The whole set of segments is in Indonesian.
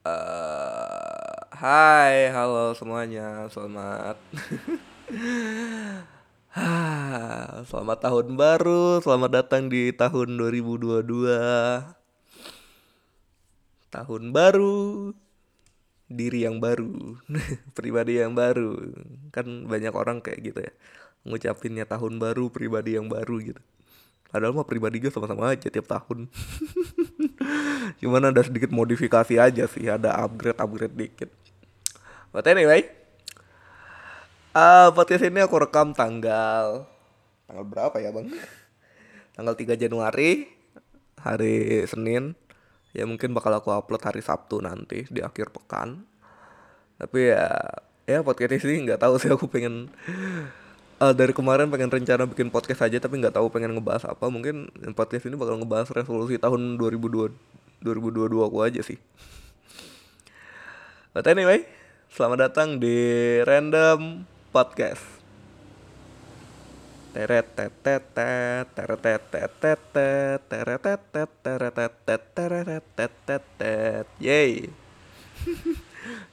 Eh, hai, halo semuanya, selamat. selamat tahun baru, selamat datang di tahun 2022. Tahun baru, diri yang baru, pribadi yang baru. Kan banyak orang kayak gitu ya, ngucapinnya tahun baru, pribadi yang baru gitu. Padahal mah pribadi gue sama-sama aja tiap tahun. Cuman ada sedikit modifikasi aja sih, ada upgrade-upgrade dikit. But anyway, uh, podcast ini aku rekam tanggal tanggal berapa ya bang? Tanggal 3 Januari, hari Senin. Ya mungkin bakal aku upload hari Sabtu nanti di akhir pekan. Tapi ya, ya podcast ini nggak tahu sih aku pengen uh, dari kemarin pengen rencana bikin podcast aja tapi nggak tahu pengen ngebahas apa. Mungkin podcast ini bakal ngebahas resolusi tahun 2022 2022 aku aja sih. But anyway selamat datang di random podcast. Yay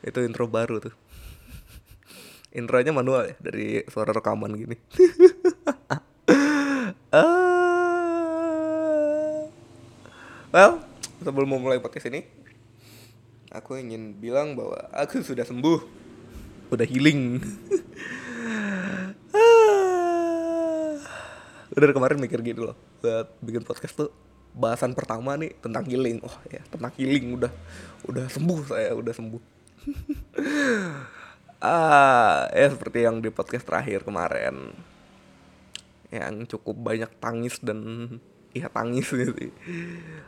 itu intro baru tuh intronya manual ya dari suara rekaman gini. uh, well, sebelum memulai podcast ini, aku ingin bilang bahwa aku sudah sembuh, udah healing. udah kemarin mikir gitu loh, buat bikin podcast tuh bahasan pertama nih tentang healing. Oh ya, tentang healing udah udah sembuh saya, udah sembuh. ah ya seperti yang di podcast terakhir kemarin. Yang cukup banyak tangis dan iya tangis gitu sih.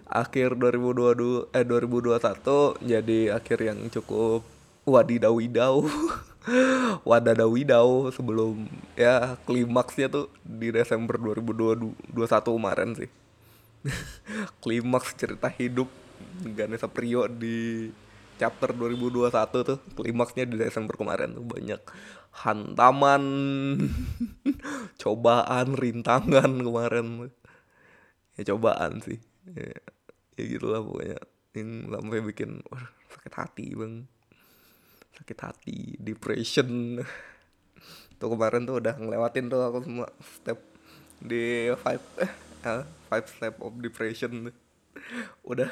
Akhir 2022 eh 2021 jadi akhir yang cukup wadidawidau wadadawidau sebelum ya klimaksnya tuh di Desember 2021 kemarin sih. Klimaks cerita hidup Ganesha Prio di chapter 2021 tuh klimaksnya di Desember kemarin tuh banyak hantaman cobaan rintangan kemarin. Ya cobaan sih. Ya, ya gitulah pokoknya. Yang sampai bikin wah, sakit hati bang. Sakit hati depression. Tuh kemarin tuh udah ngelewatin tuh aku semua step di five eh, five step of depression udah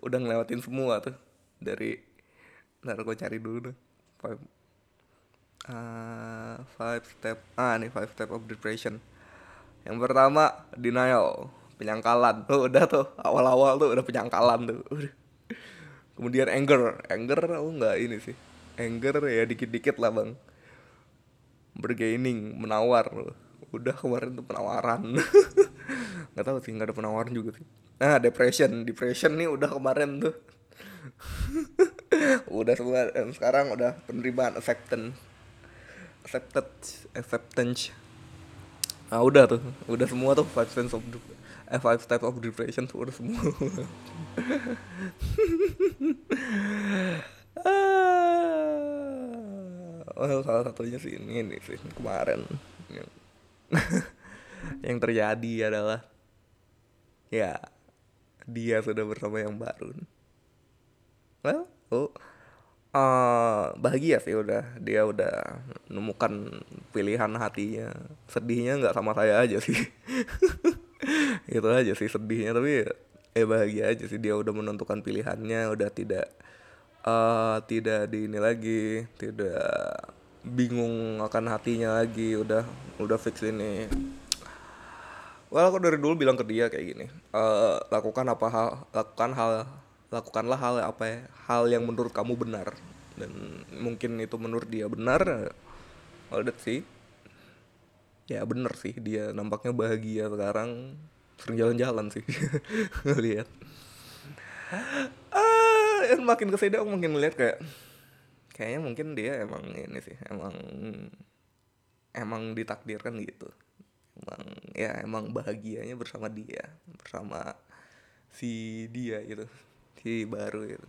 udah ngelewatin semua tuh dari ntar gue cari dulu deh. Five uh, five step ah nih five step of depression. Yang pertama denial penyangkalan. Tuh udah tuh awal-awal tuh udah penyangkalan tuh. Kemudian anger anger aku nggak ini sih. Anger ya dikit-dikit lah bang. Bergaining menawar. Udah kemarin tuh penawaran. Nggak tahu sih nggak ada penawaran juga sih. Nah depression depression nih udah kemarin tuh udah semua sekarang udah penerimaan acceptance. Accepted acceptance. Nah udah tuh udah semua tuh five steps of eh, five steps of depression tuh udah semua. Oh, salah satunya sih ini, ini sih kemarin. Yang, yang terjadi adalah ya dia sudah bersama yang baru well oh uh, bahagia sih udah. Dia udah menemukan pilihan hatinya. Sedihnya nggak sama saya aja sih. Itu aja sih sedihnya tapi ya, ya bahagia aja sih. Dia udah menentukan pilihannya udah tidak uh, tidak di ini lagi tidak bingung akan hatinya lagi. Udah udah fix ini. Well aku dari dulu bilang ke dia kayak gini uh, lakukan apa hal lakukan hal lakukanlah hal apa ya hal yang menurut kamu benar. Dan mungkin itu menurut dia benar well that sih ya bener sih dia nampaknya bahagia sekarang. Sering jalan-jalan sih lihat ah yang makin ke sini aku makin melihat kayak kayaknya mungkin dia emang ini sih emang emang ditakdirkan gitu. Emang ya emang bahagianya bersama dia bersama si dia gitu si baru itu.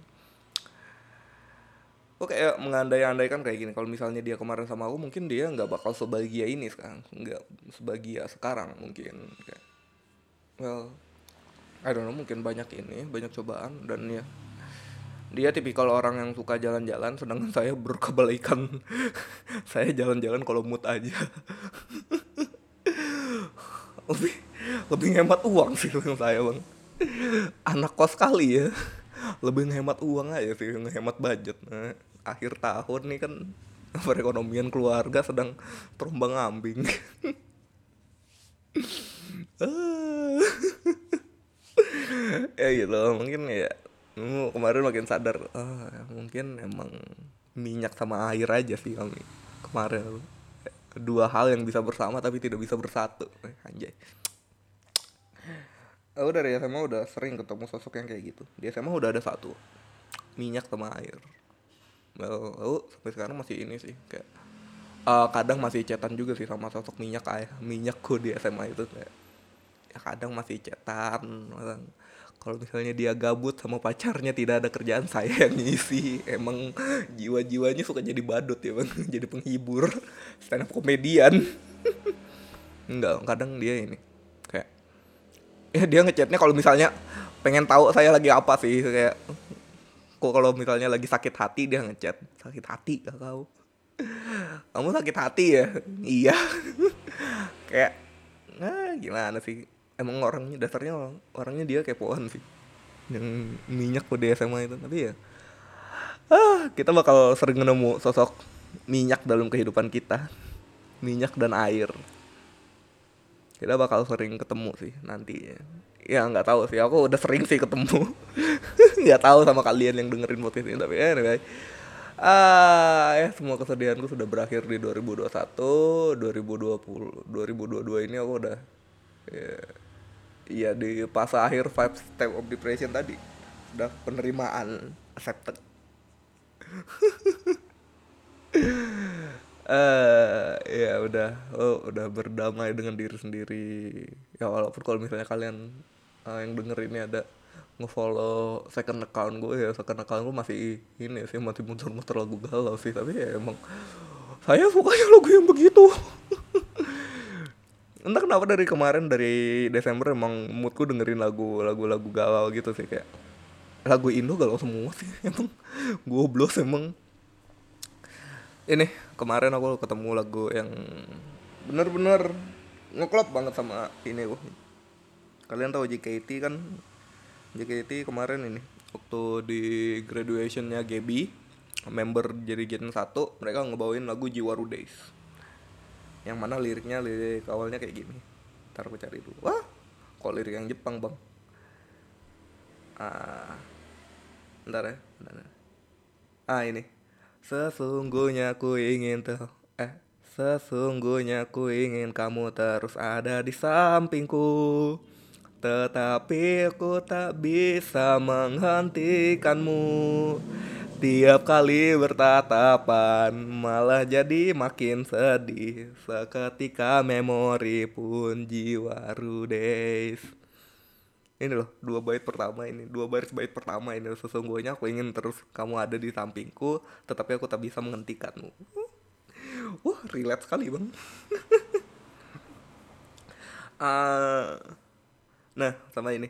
Oke kayak mengandai-andaikan kayak gini kalau misalnya dia kemarin sama aku mungkin dia nggak bakal sebahagia ini sekarang nggak sebahagia sekarang mungkin kayak well I don't know mungkin banyak ini banyak cobaan dan ya dia tipikal orang yang suka jalan-jalan sedangkan saya berkebalikan saya jalan-jalan kalau mood aja. Lebih lebih hemat uang sih saya bang. Anak kos kali ya lebih ngehemat uang aja sih ngehemat budget. Nah, akhir tahun nih kan perekonomian keluarga sedang terombang ambing. Ya gitu mungkin ya kemarin makin sadar oh, mungkin emang minyak sama air aja sih kami kemarin. Dua hal yang bisa bersama tapi tidak bisa bersatu. Eh, anjay aku dari SMA udah sering ketemu sosok yang kayak gitu. Di SMA udah ada satu minyak sama air. Well, aku sampai sekarang masih ini sih kayak uh, kadang masih cetan juga sih sama sosok minyak air minyakku di SMA itu kayak ya kadang masih cetan kalau misalnya dia gabut sama pacarnya tidak ada kerjaan saya yang ngisi. Emang jiwa-jiwanya suka jadi badut ya bang jadi penghibur. Stand up komedian enggak kadang dia ini ya dia ngechatnya kalau misalnya pengen tahu saya lagi apa sih kayak kok kalau misalnya lagi sakit hati dia ngechat sakit hati gak kau kamu sakit hati ya? Iya. Kayak nah gimana sih? Emang orangnya dasarnya orangnya dia kepoan sih yang minyak di SMA itu. Tapi ya ah kita bakal sering nemu sosok minyak dalam kehidupan kita. Minyak dan air kita bakal sering ketemu sih nanti ya nggak tahu sih. Aku udah sering sih ketemu. Nggak tahu sama kalian yang dengerin podcast ini tapi anyway. Ah ya semua kesedihanku sudah berakhir di 2021 2020 2022 ini aku udah ya, ya di fase akhir five step of depression tadi. Udah penerimaan accepted uh, ya udah. Oh udah berdamai dengan diri sendiri. Ya walaupun kalau misalnya kalian uh, yang denger ini ada ngefollow second account gue ya second account gue masih ini sih masih muter-muter lagu galau sih. Tapi ya emang saya sukanya lagu yang begitu. Entah kenapa dari kemarin dari Desember emang moodku dengerin lagu lagu lagu galau gitu sih kayak lagu Indo galau semua sih emang. Gue blues emang ini kemarin aku ketemu lagu yang bener-bener ngeklop banget sama ini gue kalian tahu JKT kan? JKT kemarin ini waktu di graduationnya Gaby member jadi Gen 1 mereka ngebawain lagu Jiwaru Days. Yang mana liriknya lirik awalnya kayak gini. Ntar aku cari dulu. Wah kok lirik yang Jepang bang? Ah ntar ya ntar. ah ini Sesungguhnya ku ingin tuh eh sesungguhnya ku ingin kamu terus ada di sampingku. Tetapi aku tak bisa menghentikanmu. Tiap kali bertatapan malah jadi makin sedih Seketika memori pun jiwa rudes ini loh dua bait pertama ini. Dua baris bait pertama ini sesungguhnya aku ingin terus kamu ada di sampingku tetapi aku tak bisa menghentikanmu. Wah relate sekali bang. Uh, nah sama ini.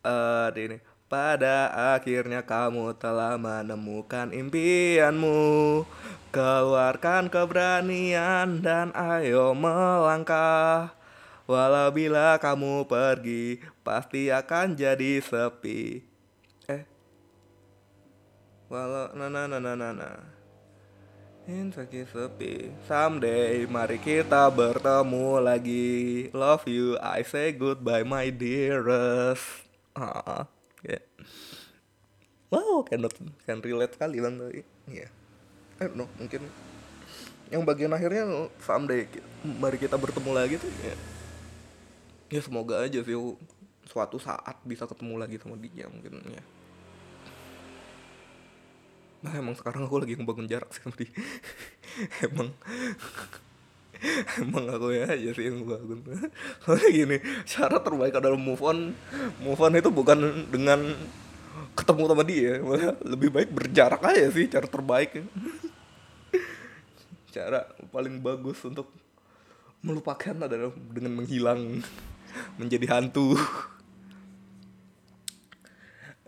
Uh, ini. Pada akhirnya kamu telah menemukan impianmu. Keluarkan keberanian dan ayo melangkah Walau bila kamu pergi, pasti akan jadi sepi. Eh. Walau na na na na na na. Sepi. Someday mari kita bertemu lagi. Love you, I say goodbye my dearest. Ah, yeah. Wow, cannot can relate kali bang tadi. Iya. Yeah. I don't mungkin yang bagian akhirnya someday mari kita bertemu lagi tuh ya ya semoga aja sih suatu saat bisa ketemu lagi sama dia mungkin ya. Nah emang sekarang aku lagi ngebangun jarak sih sama dia. Emang. Emang aku ya aja sih yang bangun soalnya gini cara terbaik adalah move on. Move on itu bukan dengan ketemu sama dia lebih baik berjarak aja sih cara terbaik cara paling bagus untuk melupakan adalah dengan menghilang menjadi hantu.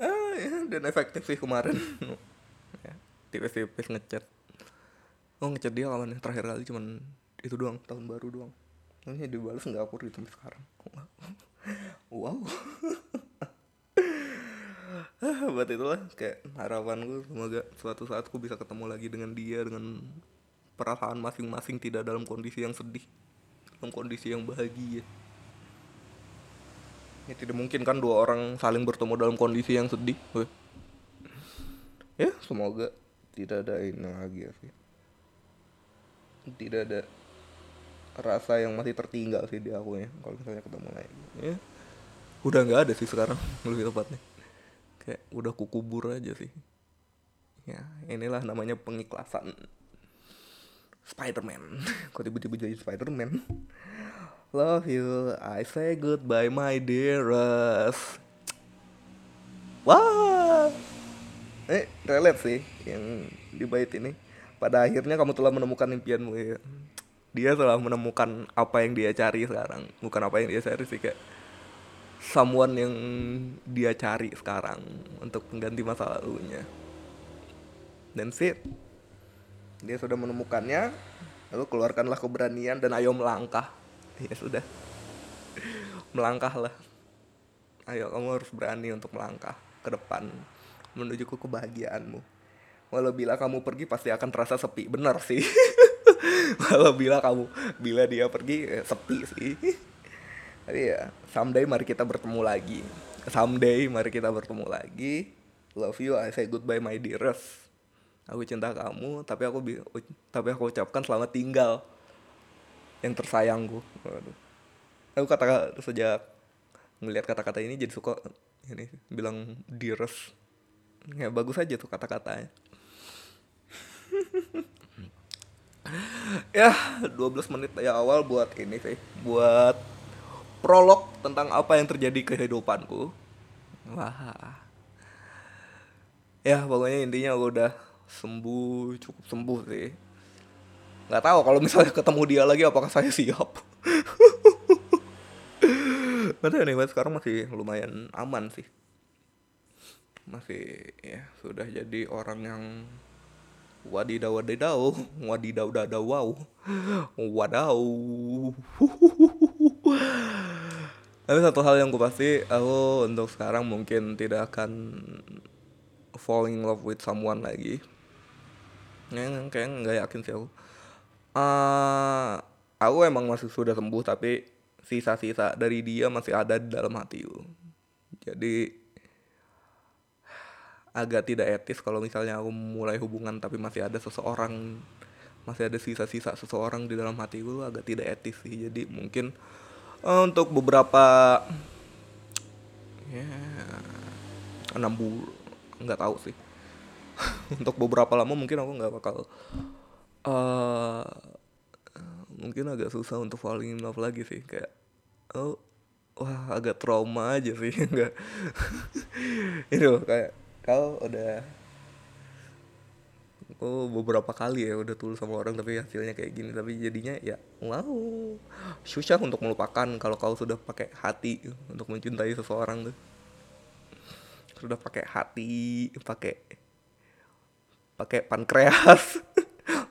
Ah ya, dan efektif sih kemarin. Ya, tipis-tipis ngechat oh ngechat dia kapan ya? terakhir kali cuman itu doang tahun baru doang. Hanya dibalas nggak aku sampai sekarang. Wow. Buat itulah kayak harapanku semoga suatu saat aku bisa ketemu lagi dengan dia dengan perasaan masing-masing tidak dalam kondisi yang sedih dalam kondisi yang bahagia ya tidak mungkin kan dua orang saling bertemu dalam kondisi yang sedih Weh. ya semoga tidak ada ini lagi ya sih. Tidak ada rasa yang masih tertinggal sih di aku ya kalau misalnya ketemu lagi. Ya udah nggak ada sih sekarang lebih tepatnya. Kayak udah kukubur aja sih. Ya inilah namanya pengikhlasan Spiderman. Kok tiba-tiba jadi Spiderman love you. I say goodbye my dearest. Wah. Eh relate sih yang di bait ini. Pada akhirnya kamu telah menemukan impianmu ya dia telah menemukan apa yang dia cari sekarang. Bukan apa yang dia cari sih kayak someone yang dia cari sekarang untuk mengganti masa lalunya. Dan sit dia sudah menemukannya lalu keluarkanlah keberanian dan ayo melangkah ya sudah. Melangkahlah ayo kamu harus berani untuk melangkah ke depan menuju ke kebahagiaanmu. Walau bila kamu pergi pasti akan terasa sepi. Benar sih. Walau bila kamu bila dia pergi ya sepi sih. Tapi ya someday mari kita bertemu lagi. Someday mari kita bertemu lagi. Love you I say goodbye my dearest. Aku cinta kamu tapi aku tapi aku ucapkan selamat tinggal yang tersayangku Waduh. aku kata sejak ngelihat kata-kata ini jadi suka ini bilang dearest ya bagus aja tuh kata-katanya. Ya 12 menit ya awal buat ini sih buat prolog tentang apa yang terjadi kehidupanku. Wah. Ya pokoknya intinya aku udah sembuh cukup sembuh sih nggak tahu kalau misalnya ketemu dia lagi apakah saya siap. Tahu nih sekarang masih lumayan aman sih. Masih ya sudah jadi orang yang wadidaw wadidaw wadidaw wadidaw wow wadaw tapi satu hal yang gue pasti aku untuk sekarang mungkin tidak akan falling in love with someone lagi. Yang kayak nggak yakin sih aku uh, aku emang masih sudah sembuh tapi sisa-sisa dari dia masih ada di dalam hatiku jadi agak tidak etis kalau misalnya aku mulai hubungan tapi masih ada seseorang masih ada sisa-sisa seseorang di dalam hatiku agak tidak etis sih. Jadi mungkin uh, untuk beberapa ya enam bulan nggak tahu sih. Untuk beberapa lama mungkin aku nggak bakal uh, mungkin agak susah untuk falling in love lagi sih kayak oh wah agak trauma aja sih. Enggak. Itu kayak kau udah oh beberapa kali ya udah tulus sama orang tapi hasilnya kayak gini. Tapi jadinya ya wow susah untuk melupakan kalau kau sudah pakai hati untuk mencintai seseorang tuh. Sudah pakai hati pakai pakai pankreas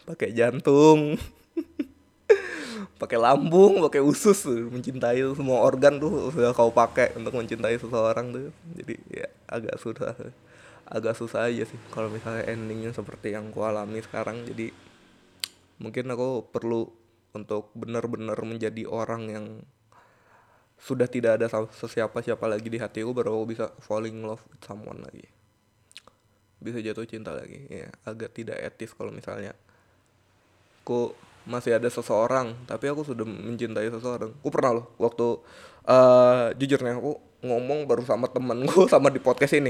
pakai jantung. Pakai lambung pakai usus mencintai semua organ tuh sudah kau pakai untuk mencintai seseorang tuh. Jadi ya agak susah agak susah aja sih kalau misalnya endingnya seperti yang ku alami sekarang. Jadi mungkin aku perlu untuk benar-benar menjadi orang yang sudah tidak ada sesiapa siapa lagi di hatiku baru aku bisa falling love with someone lagi. Bisa jatuh cinta lagi ya. Agak tidak etis kalau misalnya aku masih ada seseorang tapi aku sudah mencintai seseorang. Aku pernah loh waktu uh, jujur nih aku ngomong baru sama temenku sama di podcast ini.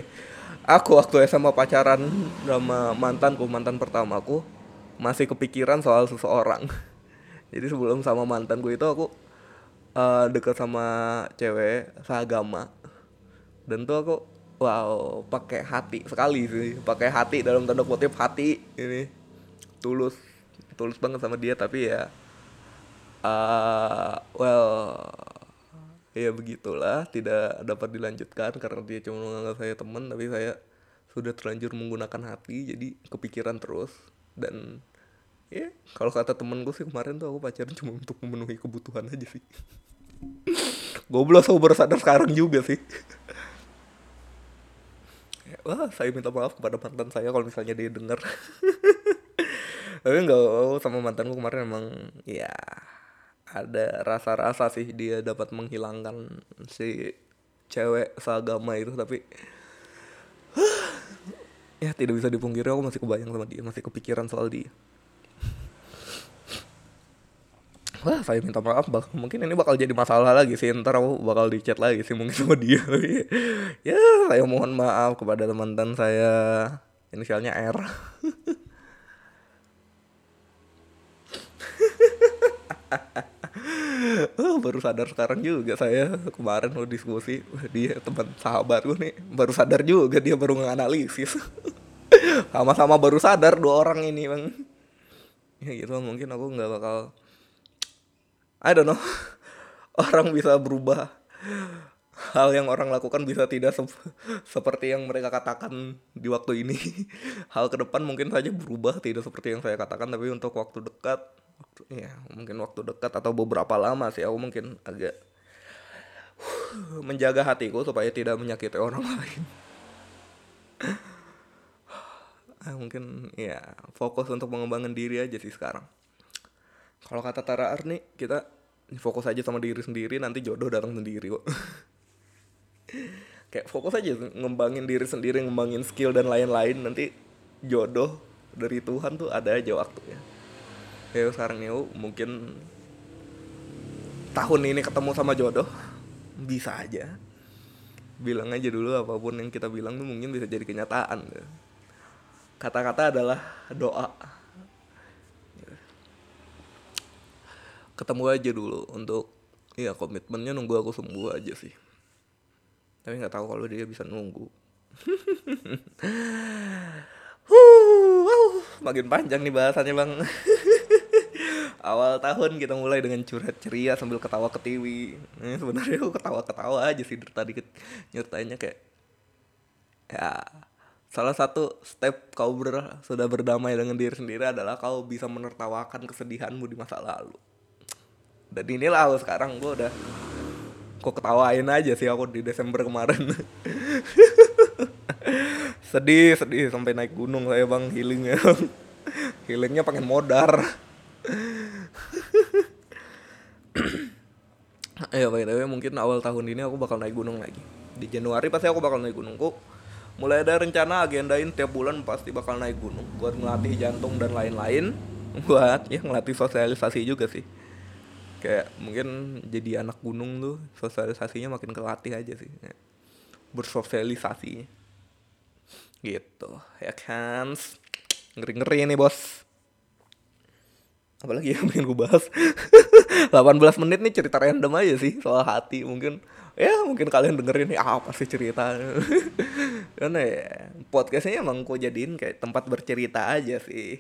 Aku waktu SMA pacaran sama mantanku mantan pertamaku masih kepikiran soal seseorang. Jadi sebelum sama mantanku itu aku uh, deket sama cewek seagama. Dan tuh aku wow pakai hati sekali sih. Pakai hati dalam tanda kutip hati ini tulus tulus banget sama dia tapi ya uh, well ya begitulah tidak dapat dilanjutkan karena dia cuma menganggap saya teman tapi saya sudah terlanjur menggunakan hati jadi kepikiran terus. Dan ya kalau kata temen gue sih kemarin tuh aku pacaran cuma untuk memenuhi kebutuhan aja sih. Goblok aku baru sadar sekarang juga sih. Ya, wah saya minta maaf kepada mantan saya kalau misalnya dia denger tapi nggak oh, sama mantanku kemarin emang ya ada rasa-rasa sih dia dapat menghilangkan si cewek seagama itu tapi ya tidak bisa dipungkiri aku masih kebayang sama dia masih kepikiran soal dia Wah, saya minta maaf, bak mungkin ini bakal jadi masalah lagi sih. Ntar aku bakal di chat lagi sih mungkin sama dia. ya, saya mohon maaf kepada teman-teman saya. Inisialnya R. oh, baru sadar sekarang juga saya. Kemarin lo diskusi dia teman sahabat gue nih. Baru sadar juga dia baru nganalisis. Sama-sama baru sadar dua orang ini bang. Ya gitu mungkin aku nggak bakal I don't know. Orang bisa berubah. Hal yang orang lakukan bisa tidak sep seperti yang mereka katakan di waktu ini. Hal ke depan mungkin saja berubah tidak seperti yang saya katakan tapi untuk waktu dekat waktu ya mungkin waktu dekat atau beberapa lama sih aku mungkin agak menjaga hatiku supaya tidak menyakiti orang lain. Ah, mungkin ya fokus untuk mengembangkan diri aja sih sekarang. Kalau kata Tara Arni kita fokus aja sama diri sendiri nanti jodoh datang sendiri kok. Kayak fokus aja ngembangin diri sendiri ngembangin skill dan lain-lain nanti jodoh dari Tuhan tuh ada aja waktunya kayak sekarang nih mungkin tahun ini ketemu sama jodoh bisa aja. Bilang aja dulu apa pun yang kita bilang tuh mungkin bisa jadi kenyataan kata-kata adalah doa. Ketemu aja dulu untuk ya komitmennya nunggu aku sembuh aja sih. Tapi nggak tahu kalau dia bisa nunggu. Wow, makin panjang nih bahasannya bang awal tahun kita mulai dengan curhat ceria sambil ketawa ketiwi eh, sebenarnya aku ketawa ketawa aja sih dari tadi nyertainnya kayak ya salah satu step kau ber, sudah berdamai dengan diri sendiri adalah kau bisa menertawakan kesedihanmu di masa lalu. Dan inilah aku sekarang gue udah kok ketawain aja sih aku di Desember kemarin. Sedih sedih sampai naik gunung saya bang healingnya. Healingnya pengen modar ya by the mungkin awal tahun ini aku bakal naik gunung lagi. Di Januari pasti aku bakal naik gunung. Kok mulai ada rencana agendain tiap bulan pasti bakal naik gunung buat ngelatih jantung dan lain-lain. Buat ya ngelatih sosialisasi juga sih. Kayak mungkin jadi anak gunung tuh sosialisasinya makin kelatih aja sih. Ya. bersosialisasi. Gitu ya kan? Ngeri ngeri nih bos apalagi yang pengen gue bahas. 18 menit nih cerita random aja sih soal hati mungkin. Ya mungkin kalian dengerin nih apa sih cerita? Karena ya podcastnya emang gue jadiin kayak tempat bercerita aja sih.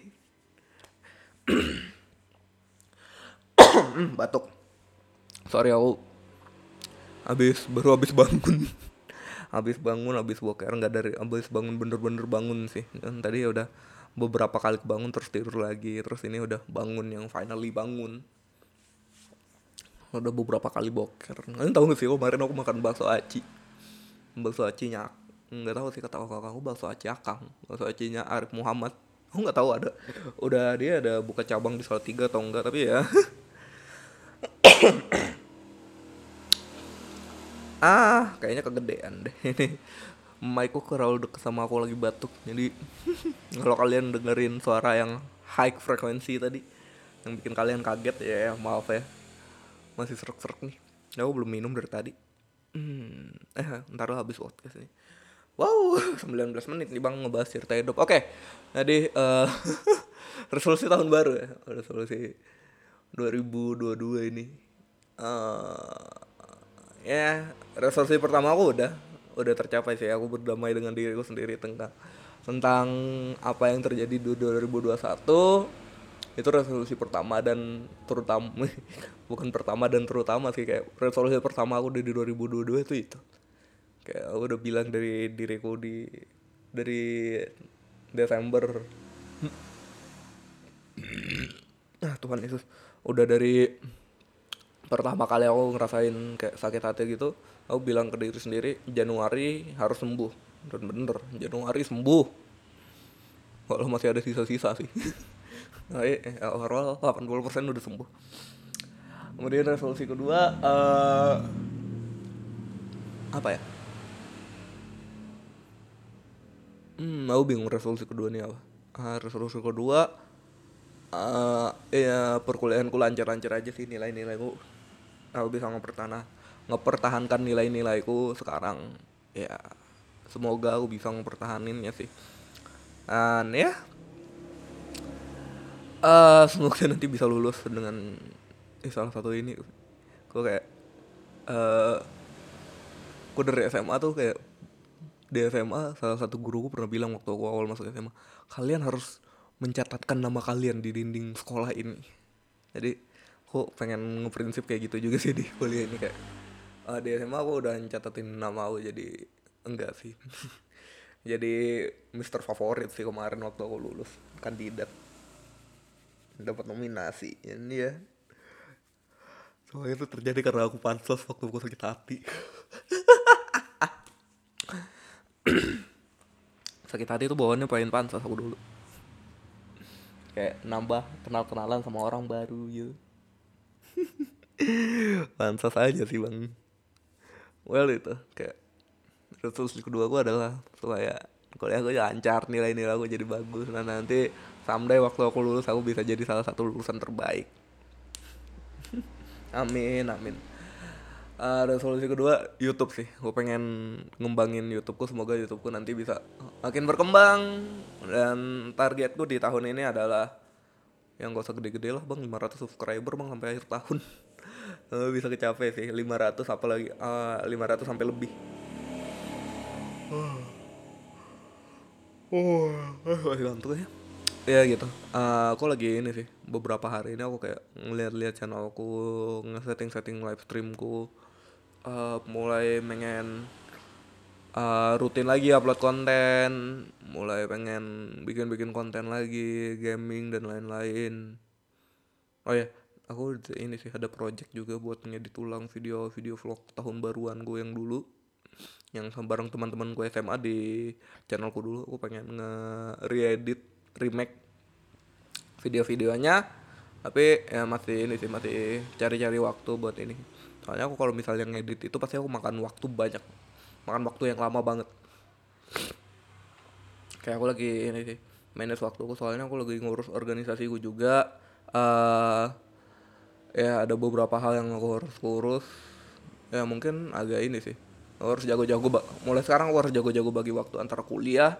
Batuk. Sorry aku habis baru habis bangun. Habis bangun habis boker. Nggak dari habis bangun bener-bener bangun sih. Dan tadi ya udah beberapa kali bangun terus tidur lagi terus ini udah bangun yang finally bangun. Udah beberapa kali boker. Kalian tahu gak sih kemarin aku makan bakso aci. Bakso acinya nggak tahu sih kata kakak aku bakso aci akang bakso acinya Arif Muhammad. Aku nggak tahu ada udah dia ada buka cabang di Salatiga atau enggak tapi ya. Ah kayaknya kegedean deh ini Mic terlalu deket sama aku lagi batuk. Jadi kalau kalian dengerin suara yang high frekuensi tadi yang bikin kalian kaget ya, ya maaf ya. Masih serak-serak nih. Ya, aku belum minum dari tadi. Hmm, eh ntar habis podcast nih wow 19 menit nih bang ngebahas cerita hidup. Oke jadi uh, resolusi tahun baru ya. Resolusi 2022 ini. Uh, ya resolusi pertama aku udah udah tercapai sih. Aku berdamai dengan diriku sendiri tentang tentang apa yang terjadi di 2021 itu resolusi pertama dan terutama bukan pertama dan terutama sih kayak resolusi pertama aku di 2022 itu itu. Kayak aku udah bilang dari diriku di dari Desember. Nah Tuhan Yesus. Udah dari pertama kali aku ngerasain kayak sakit hati gitu aku bilang ke diri sendiri Januari harus sembuh. Dan bener Januari sembuh. Walau masih ada sisa-sisa sih. Eh, overall 80% udah sembuh. Kemudian resolusi kedua eh apa ya? Hmm aku bingung resolusi kedua nih apa. Ah, resolusi kedua eh ya perkuliahanku lancar-lancar aja sih nilai-nilaiku. Aku bisa ngepertahankan ngepertahankan nilai-nilaiku sekarang. Ya semoga aku bisa mempertahaninnya sih. Dan ya eh semoga nanti bisa lulus dengan eh, salah satu ini. Gue kayak eh gue dari SMA tuh kayak di SMA salah satu guruku pernah bilang waktu aku awal masuk SMA kalian harus mencatatkan nama kalian di dinding sekolah ini. Jadi aku pengen ngeprinsip kayak gitu juga sih di kuliah ini kayak eh, di SMA aku udah catetin nama aku jadi enggak sih. Jadi Mister favorit sih kemarin waktu aku lulus kandidat. Dapat nominasi ini ya. Soalnya itu terjadi karena aku pansos waktu aku sakit hati. Sakit hati itu bawaannya pengen pansos aku dulu. Kayak nambah kenal kenalan sama orang baru gitu pansos aja sih bang well itu kayak resolusi kedua gue adalah supaya kuliah gue lancar nilai-nilai gue jadi bagus. Nah nanti someday waktu aku lulus aku bisa jadi salah satu lulusan terbaik. Amin amin. Eh, resolusi kedua YouTube sih. Gue pengen ngembangin YouTubeku semoga YouTubeku nanti bisa makin berkembang. Dan targetku di tahun ini adalah yang gak usah gede-gede lah bang 500 subscriber bang sampai akhir tahun Eh, bisa kecapai sih 500 apalagi eh, 500 sampai lebih. Oh. Masih ngantuk ya? Ya gitu. Eh, aku lagi ini sih beberapa hari ini aku kayak ngeliat-liat channelku nge-setting-setting live streamku Eh, mulai pengen eh, rutin lagi upload konten mulai pengen bikin-bikin konten lagi gaming dan lain-lain. Oh ya aku ini sih ada project juga buat ngedit ulang video-video vlog tahun baruan gue yang dulu. Yang bareng teman-teman gue SMA di channelku dulu. Aku pengen nge reedit remake video-videonya. Tapi ya masih ini sih masih cari-cari waktu buat ini. Soalnya aku kalau misalnya ngedit itu pasti aku makan waktu banyak. Makan waktu yang lama banget. Kayak aku lagi ini sih manage waktuku. Soalnya aku lagi ngurus organisasi gue juga. Eh ya ada beberapa hal yang aku harus urus ya mungkin agak ini sih. Aku harus jago-jago mulai sekarang aku harus jago-jago bagi waktu antara kuliah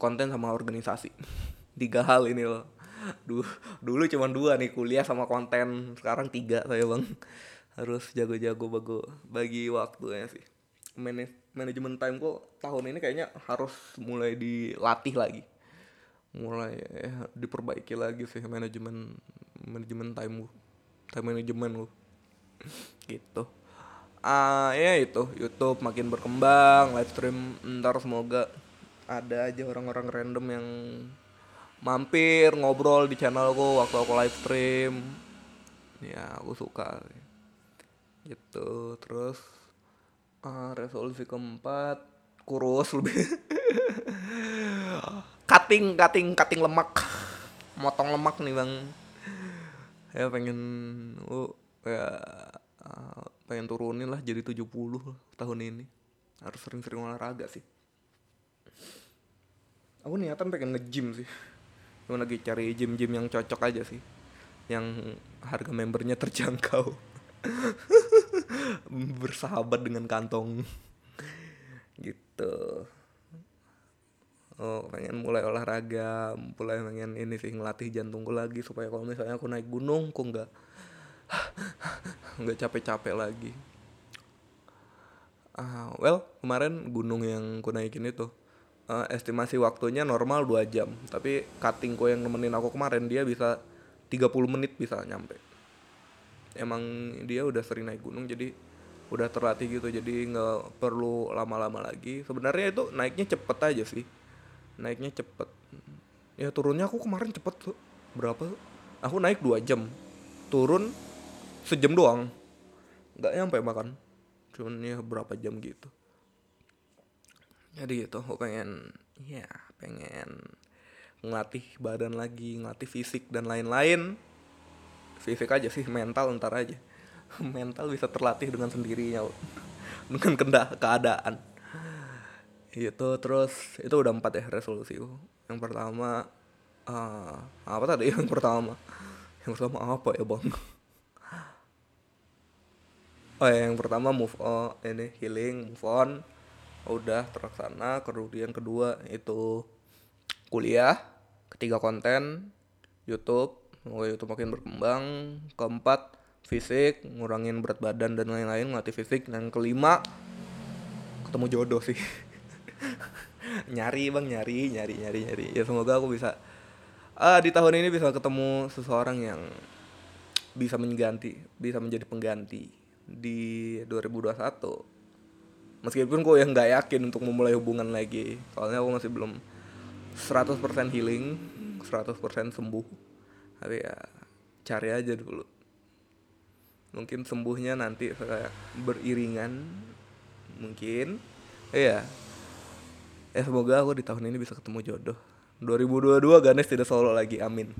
konten sama organisasi. Tiga hal ini loh. Dulu dulu cuma dua nih kuliah sama konten. Sekarang tiga saya bang. Harus jago-jago bago bagi waktunya sih. Manajemen time kok tahun ini kayaknya harus mulai dilatih lagi. Mulai ya, diperbaiki lagi sih manajemen manajemen time gue time management gue gitu. Ah ya itu YouTube makin berkembang live stream ntar semoga ada aja orang-orang random yang mampir ngobrol di channelku waktu aku live stream. Ya aku suka. Gitu terus ah, resolusi keempat kurus lebih. Cutting cutting cutting lemak. Motong lemak nih bang ya pengen uh, ya pengen turunin lah jadi 70 tahun ini. Harus sering-sering olahraga sih. Aku niatan pengen nge-gym sih. Cuma lagi cari gym-gym yang cocok aja sih. Yang harga membernya terjangkau. Bersahabat dengan kantong. Gitu oh pengen mulai olahraga mulai pengen ini sih ngelatih jantungku lagi supaya kalau misalnya aku naik gunung kok nggak nggak capek-capek lagi. Ah well kemarin gunung yang aku naikin itu eh, estimasi waktunya normal 2 jam tapi cuttingku yang nemenin aku kemarin dia bisa 30 menit bisa nyampe. Emang dia udah sering naik gunung jadi udah terlatih gitu jadi nggak perlu lama-lama lagi. Sebenarnya itu naiknya cepet aja sih naiknya cepet. Ya turunnya aku kemarin cepet tuh. Berapa? Aku naik dua jam. Turun sejam doang. Nggak nyampe makan cuman ya berapa jam gitu. Jadi gitu aku pengen ya pengen ngelatih badan lagi ngelatih fisik dan lain-lain. Fisik aja sih mental ntar aja. Mental bisa terlatih dengan sendirinya dengan keadaan itu terus itu udah empat ya resolusi yang pertama uh, apa tadi? Yang pertama. Yang pertama apa ya bang? Oh ya yang pertama move on ini healing move on. Udah terlaksana. Kemudian kedua itu kuliah. Ketiga konten. YouTube. Semoga YouTube makin berkembang. Keempat fisik. Ngurangin berat badan dan lain-lain. Ngelatih fisik. Dan kelima ketemu jodoh sih nyari bang nyari nyari nyari nyari. Ya semoga aku bisa ah di tahun ini bisa ketemu seseorang yang bisa mengganti bisa menjadi pengganti di 2021 meskipun kok yang nggak yakin untuk memulai hubungan lagi. Soalnya aku masih belum 100% healing 100% sembuh. Tapi ya cari aja dulu. Mungkin sembuhnya nanti beriringan mungkin. Iya ya semoga aku di tahun ini bisa ketemu jodoh. 2022 Ganes tidak solo lagi amin.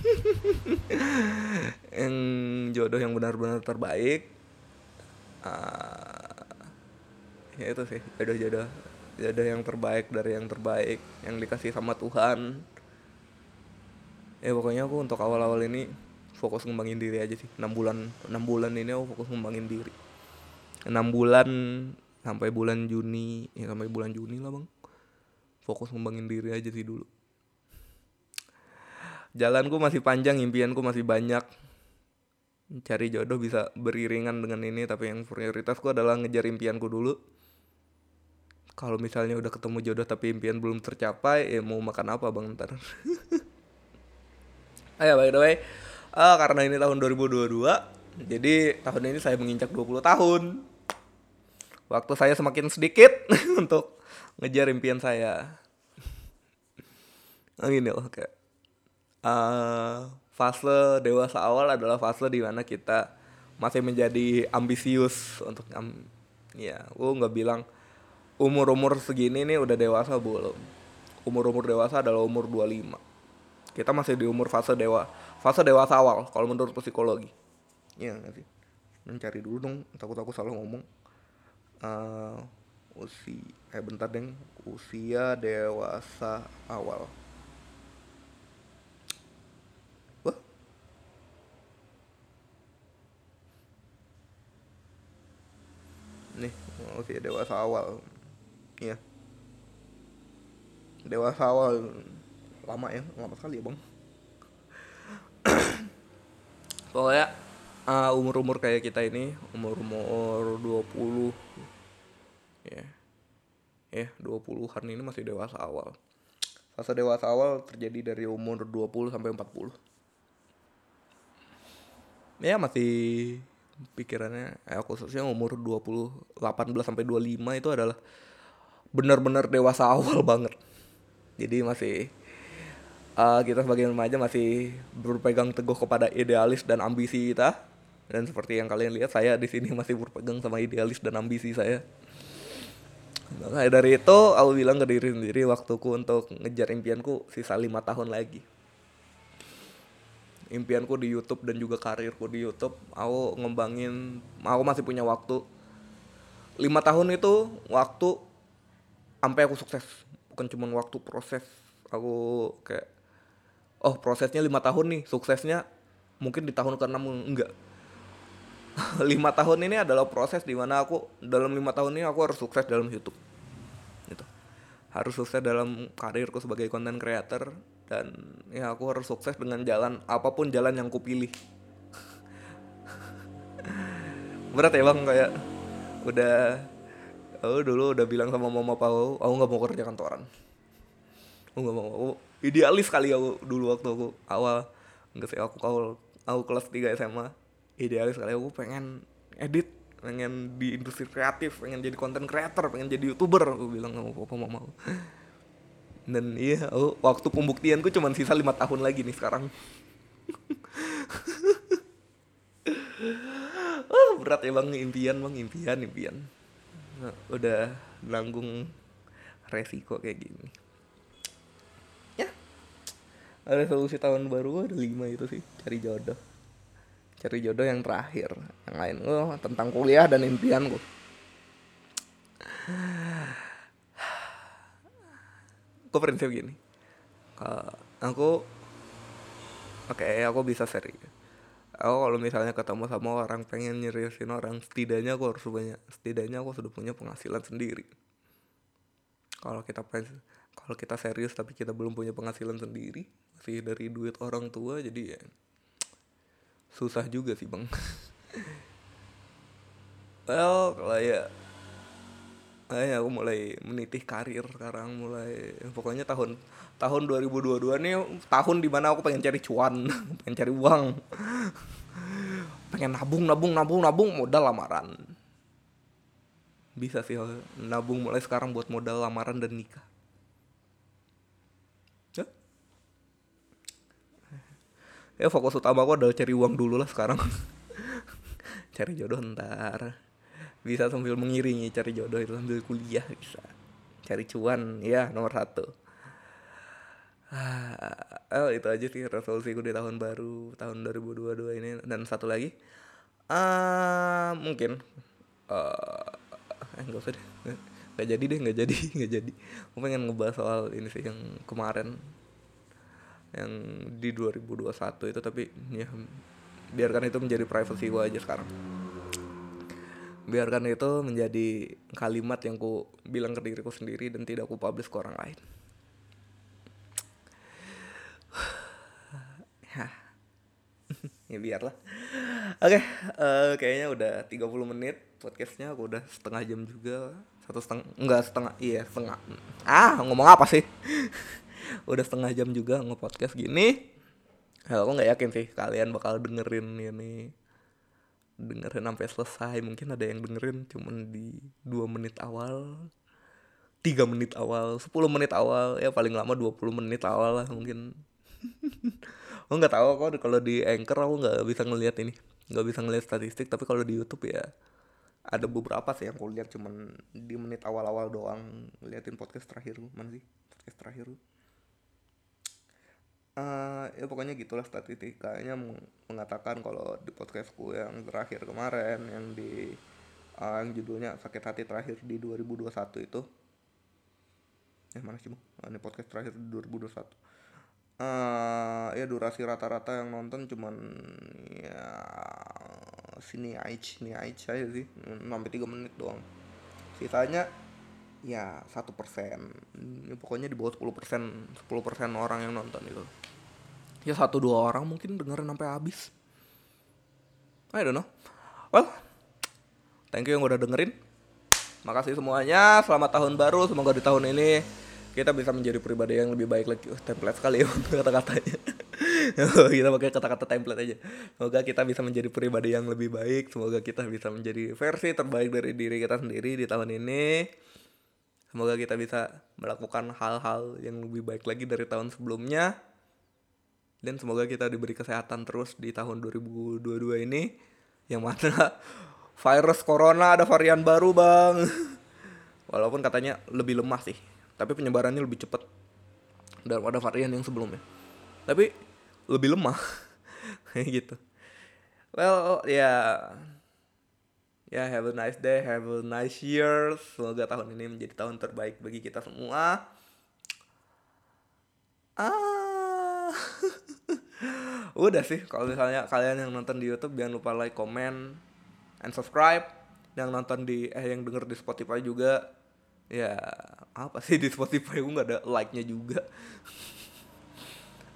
Yang jodoh yang benar-benar terbaik uh, ya itu sih jodoh-jodoh. Jodoh yang terbaik dari yang terbaik yang dikasih sama Tuhan. Ya pokoknya aku untuk awal-awal ini fokus ngembangin diri aja sih. 6 bulan 6 bulan ini aku fokus ngembangin diri. 6 bulan sampai bulan Juni ya sampai bulan Juni lah bang. Fokus ngembangin diri aja sih dulu. Jalanku masih panjang impianku masih banyak. Cari jodoh bisa beriringan dengan ini tapi yang prioritasku adalah ngejar impianku dulu. Kalau misalnya udah ketemu jodoh tapi impian belum tercapai ya mau makan apa bang ntar? Ayo by the way. Uh, karena ini tahun 2022 jadi tahun ini saya menginjak 20 tahun waktu saya semakin sedikit untuk ngejar impian saya. Nah, gini loh kayak uh, fase dewasa awal adalah fase di mana kita masih menjadi ambisius untuk um, ya, gue nggak bilang umur-umur segini nih udah dewasa belum. Umur-umur dewasa adalah umur 25. Kita masih di umur fase dewa, fase dewasa awal kalau menurut psikologi. Iya gak sih? Mencari dulu dong, takut aku salah ngomong uh, usia eh bentar deng. Usia dewasa awal. Wah. nih usia dewasa awal. Iya. Dewasa awal. Lama ya lama sekali ya bang. Pokoknya uh, umur-umur kayak kita ini umur-umur 20 ya. Ya 20-an ini masih dewasa awal. Fase dewasa awal terjadi dari umur 20 sampai 40 ya masih pikirannya eh, khususnya umur 20 18 sampai 25 itu adalah benar-benar dewasa awal banget. Jadi masih uh, kita sebagai remaja masih berpegang teguh kepada idealis dan ambisi kita dan seperti yang kalian lihat saya di sini masih berpegang sama idealis dan ambisi saya Nah, dari itu aku bilang ke diri sendiri waktuku untuk ngejar impianku sisa lima tahun lagi. Impianku di YouTube dan juga karirku di YouTube, aku ngembangin, aku masih punya waktu. Lima tahun itu waktu sampai aku sukses, bukan cuma waktu proses. Aku kayak, oh prosesnya lima tahun nih, suksesnya mungkin di tahun ke-6 enggak. lima tahun ini adalah proses di mana aku dalam lima tahun ini aku harus sukses dalam YouTube. Gitu. Harus sukses dalam karirku sebagai content creator dan ya aku harus sukses dengan jalan apa pun jalan yang kupilih. Berat ya bang kayak udah aku dulu udah bilang sama mama papa aku nggak mau kerja kantoran. Aku nggak mau aku idealis kali aku dulu waktu aku awal nggak sih aku kalau aku kelas 3 SMA idealis kali aku pengen edit pengen di industri kreatif pengen jadi konten creator pengen jadi youtuber aku bilang sama papa mama dan iya oh, waktu pembuktianku cuma sisa lima tahun lagi nih sekarang. Oh, berat ya bang. Impian bang. Impian impian. Nah, udah nanggung resiko kayak gini. Ya. Ada solusi tahun baru ada lima itu sih cari jodoh cari jodoh yang terakhir. Yang lain oh tentang kuliah dan impianku. Aku prinsip gini. Uh, aku oke okay, aku bisa seri. Aku kalau misalnya ketemu sama orang pengen nyeriusin orang setidaknya aku harus punya setidaknya aku sudah punya penghasilan sendiri. Kalau kita pengen kalau kita serius tapi kita belum punya penghasilan sendiri masih dari duit orang tua jadi ya susah juga sih bang. Well kalau ya aku mulai menitih karir sekarang mulai pokoknya tahun tahun 2022 nih tahun di mana aku pengen cari cuan pengen cari uang. Pengen nabung nabung nabung nabung modal lamaran. Bisa sih nabung mulai sekarang buat modal lamaran dan nikah ya fokus utama aku adalah cari uang dulu lah sekarang. Cari jodoh ntar. Bisa sambil mengiringi cari jodoh itu sambil kuliah bisa. Cari cuan ya nomor satu. Ah, oh, itu aja sih resolusiku di tahun baru tahun 2022 ini. Dan satu lagi? Ah uh, mungkin. Uh, eh nggak usah deh. Nggak jadi deh nggak jadi nggak jadi. Aku pengen ngebahas soal ini sih yang kemarin yang di 2021 itu tapi ya biarkan itu menjadi privacy gue aja sekarang. Biarkan itu menjadi kalimat yang ku bilang ke diriku sendiri dan tidak ku publish ke orang lain. Ya. Biarlah. Oke okay, uh, eh, kayaknya udah 30 menit podcastnya aku udah setengah jam juga. Satu setengah enggak setengah iya setengah. Ah ngomong apa sih udah setengah jam juga nge-podcast gini. Aku nggak yakin sih kalian bakal dengerin ini. Dengerin sampai selesai mungkin ada yang dengerin cuman di dua menit awal tiga menit awal 10 menit awal. Ya paling lama 20 menit awal lah mungkin. Aku nggak tahu kok kalau di anchor aku nggak bisa ngeliat ini nggak bisa ngeliat statistik. Tapi kalau di YouTube ya ada beberapa sih yang aku lihat cuman di menit awal-awal doang. Ngeliatin podcast terakhir mana sih? Podcast terakhir uh, ya pokoknya gitulah statistikanya mengatakan kalau di podcastku yang terakhir kemarin yang di uh, yang judulnya sakit hati terakhir di 2021 itu. Eh mana sih ah, ini podcast terakhir di 2021 uh, ya durasi rata-rata yang nonton cuman ya sini aja sini aja sih. Sampai tiga menit doang. Sisanya ya satu persen. Ya, pokoknya di bawah sepuluh persen sepuluh persen orang yang nonton itu ya satu dua orang mungkin dengerin sampai habis. I don't know. Well thank you yang udah dengerin. Makasih semuanya. Selamat tahun baru. Semoga di tahun ini kita bisa menjadi pribadi yang lebih baik lagi. Oh, template sekali ya kata-katanya. Kita pakai kata-kata template aja. Semoga kita bisa menjadi pribadi yang lebih baik. Semoga kita bisa menjadi versi terbaik dari diri kita sendiri di tahun ini. Semoga kita bisa melakukan hal-hal yang lebih baik lagi dari tahun sebelumnya. Dan semoga kita diberi kesehatan terus di tahun 2022 ini. Yang mana virus corona ada varian baru bang. Walaupun katanya lebih lemah sih. Tapi penyebarannya lebih cepat daripada varian yang sebelumnya. Tapi lebih lemah. Kayak gitu. Well, ya yeah Ya, have a nice day, have a nice year. Semoga tahun ini menjadi tahun terbaik bagi kita semua. Ah. Udah sih, kalau misalnya kalian yang nonton di YouTube jangan lupa like, comment, and subscribe. Yang nonton di eh yang denger di Spotify juga ya apa sih di Spotify gue nggak ada like-nya juga.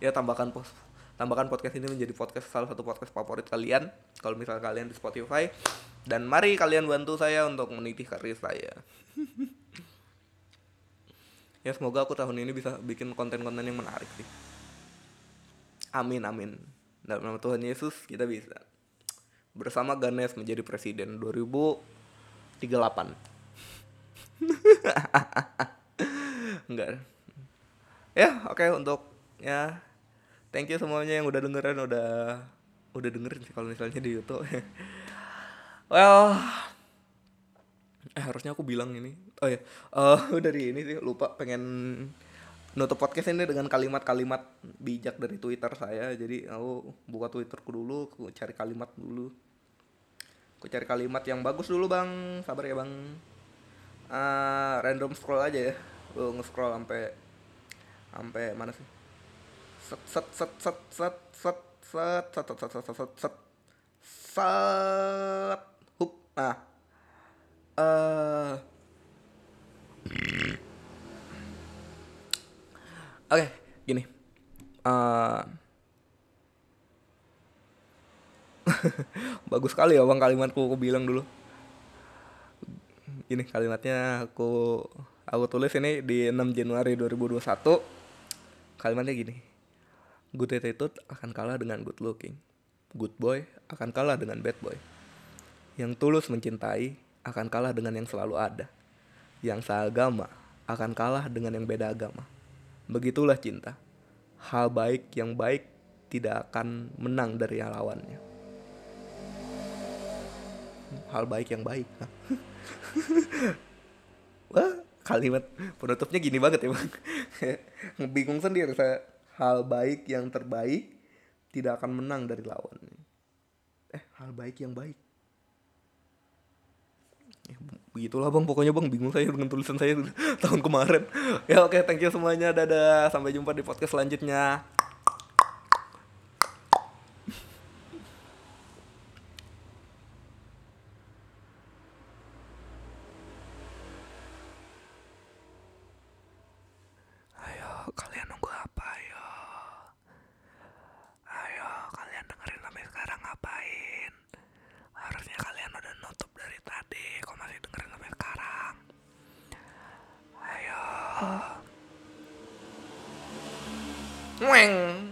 ya tambahkan post tambahkan podcast ini menjadi podcast salah satu podcast favorit kalian kalau misalnya kalian di Spotify dan mari kalian bantu saya untuk meniti karir saya. ya semoga aku tahun ini bisa bikin konten-konten yang menarik sih. Amin amin. Dalam nama Tuhan Yesus kita bisa. Bersama Ganes menjadi presiden 2038. Enggak. ya oke untuk ya thank you semuanya yang udah dengerin udah udah dengerin sih kalau misalnya di YouTube well eh harusnya aku bilang ini oh ya eh dari ini sih lupa pengen nutup podcast ini dengan kalimat-kalimat bijak dari Twitter saya jadi aku buka Twitterku dulu aku cari kalimat dulu aku cari kalimat yang bagus dulu bang sabar ya bang uh, random scroll aja ya lu nge-scroll sampai sampai mana sih set set set set set set set set set set set set set set hook nah eh oke gini. Eh bagus sekali ya bang kalimatku aku bilang dulu. Ini kalimatnya aku aku tulis ini di 6 Januari 2021 kalimatnya gini. Good attitude akan kalah dengan good looking. Good boy akan kalah dengan bad boy. Yang tulus mencintai akan kalah dengan yang selalu ada. Yang seagama akan kalah dengan yang beda agama begitulah cinta. Hal baik yang baik tidak akan menang dari lawannya. Hal baik yang baik. Wah kalimat penutupnya gini banget ya bang. Bingung sendiri saya. Hal baik yang terbaik tidak akan menang dari lawannya. Eh hal baik yang baik ya, begitulah bang pokoknya bang bingung saya dengan tulisan saya tahun kemarin. Ya oke thank you semuanya. Dadah sampai jumpa di podcast selanjutnya ¡Muen!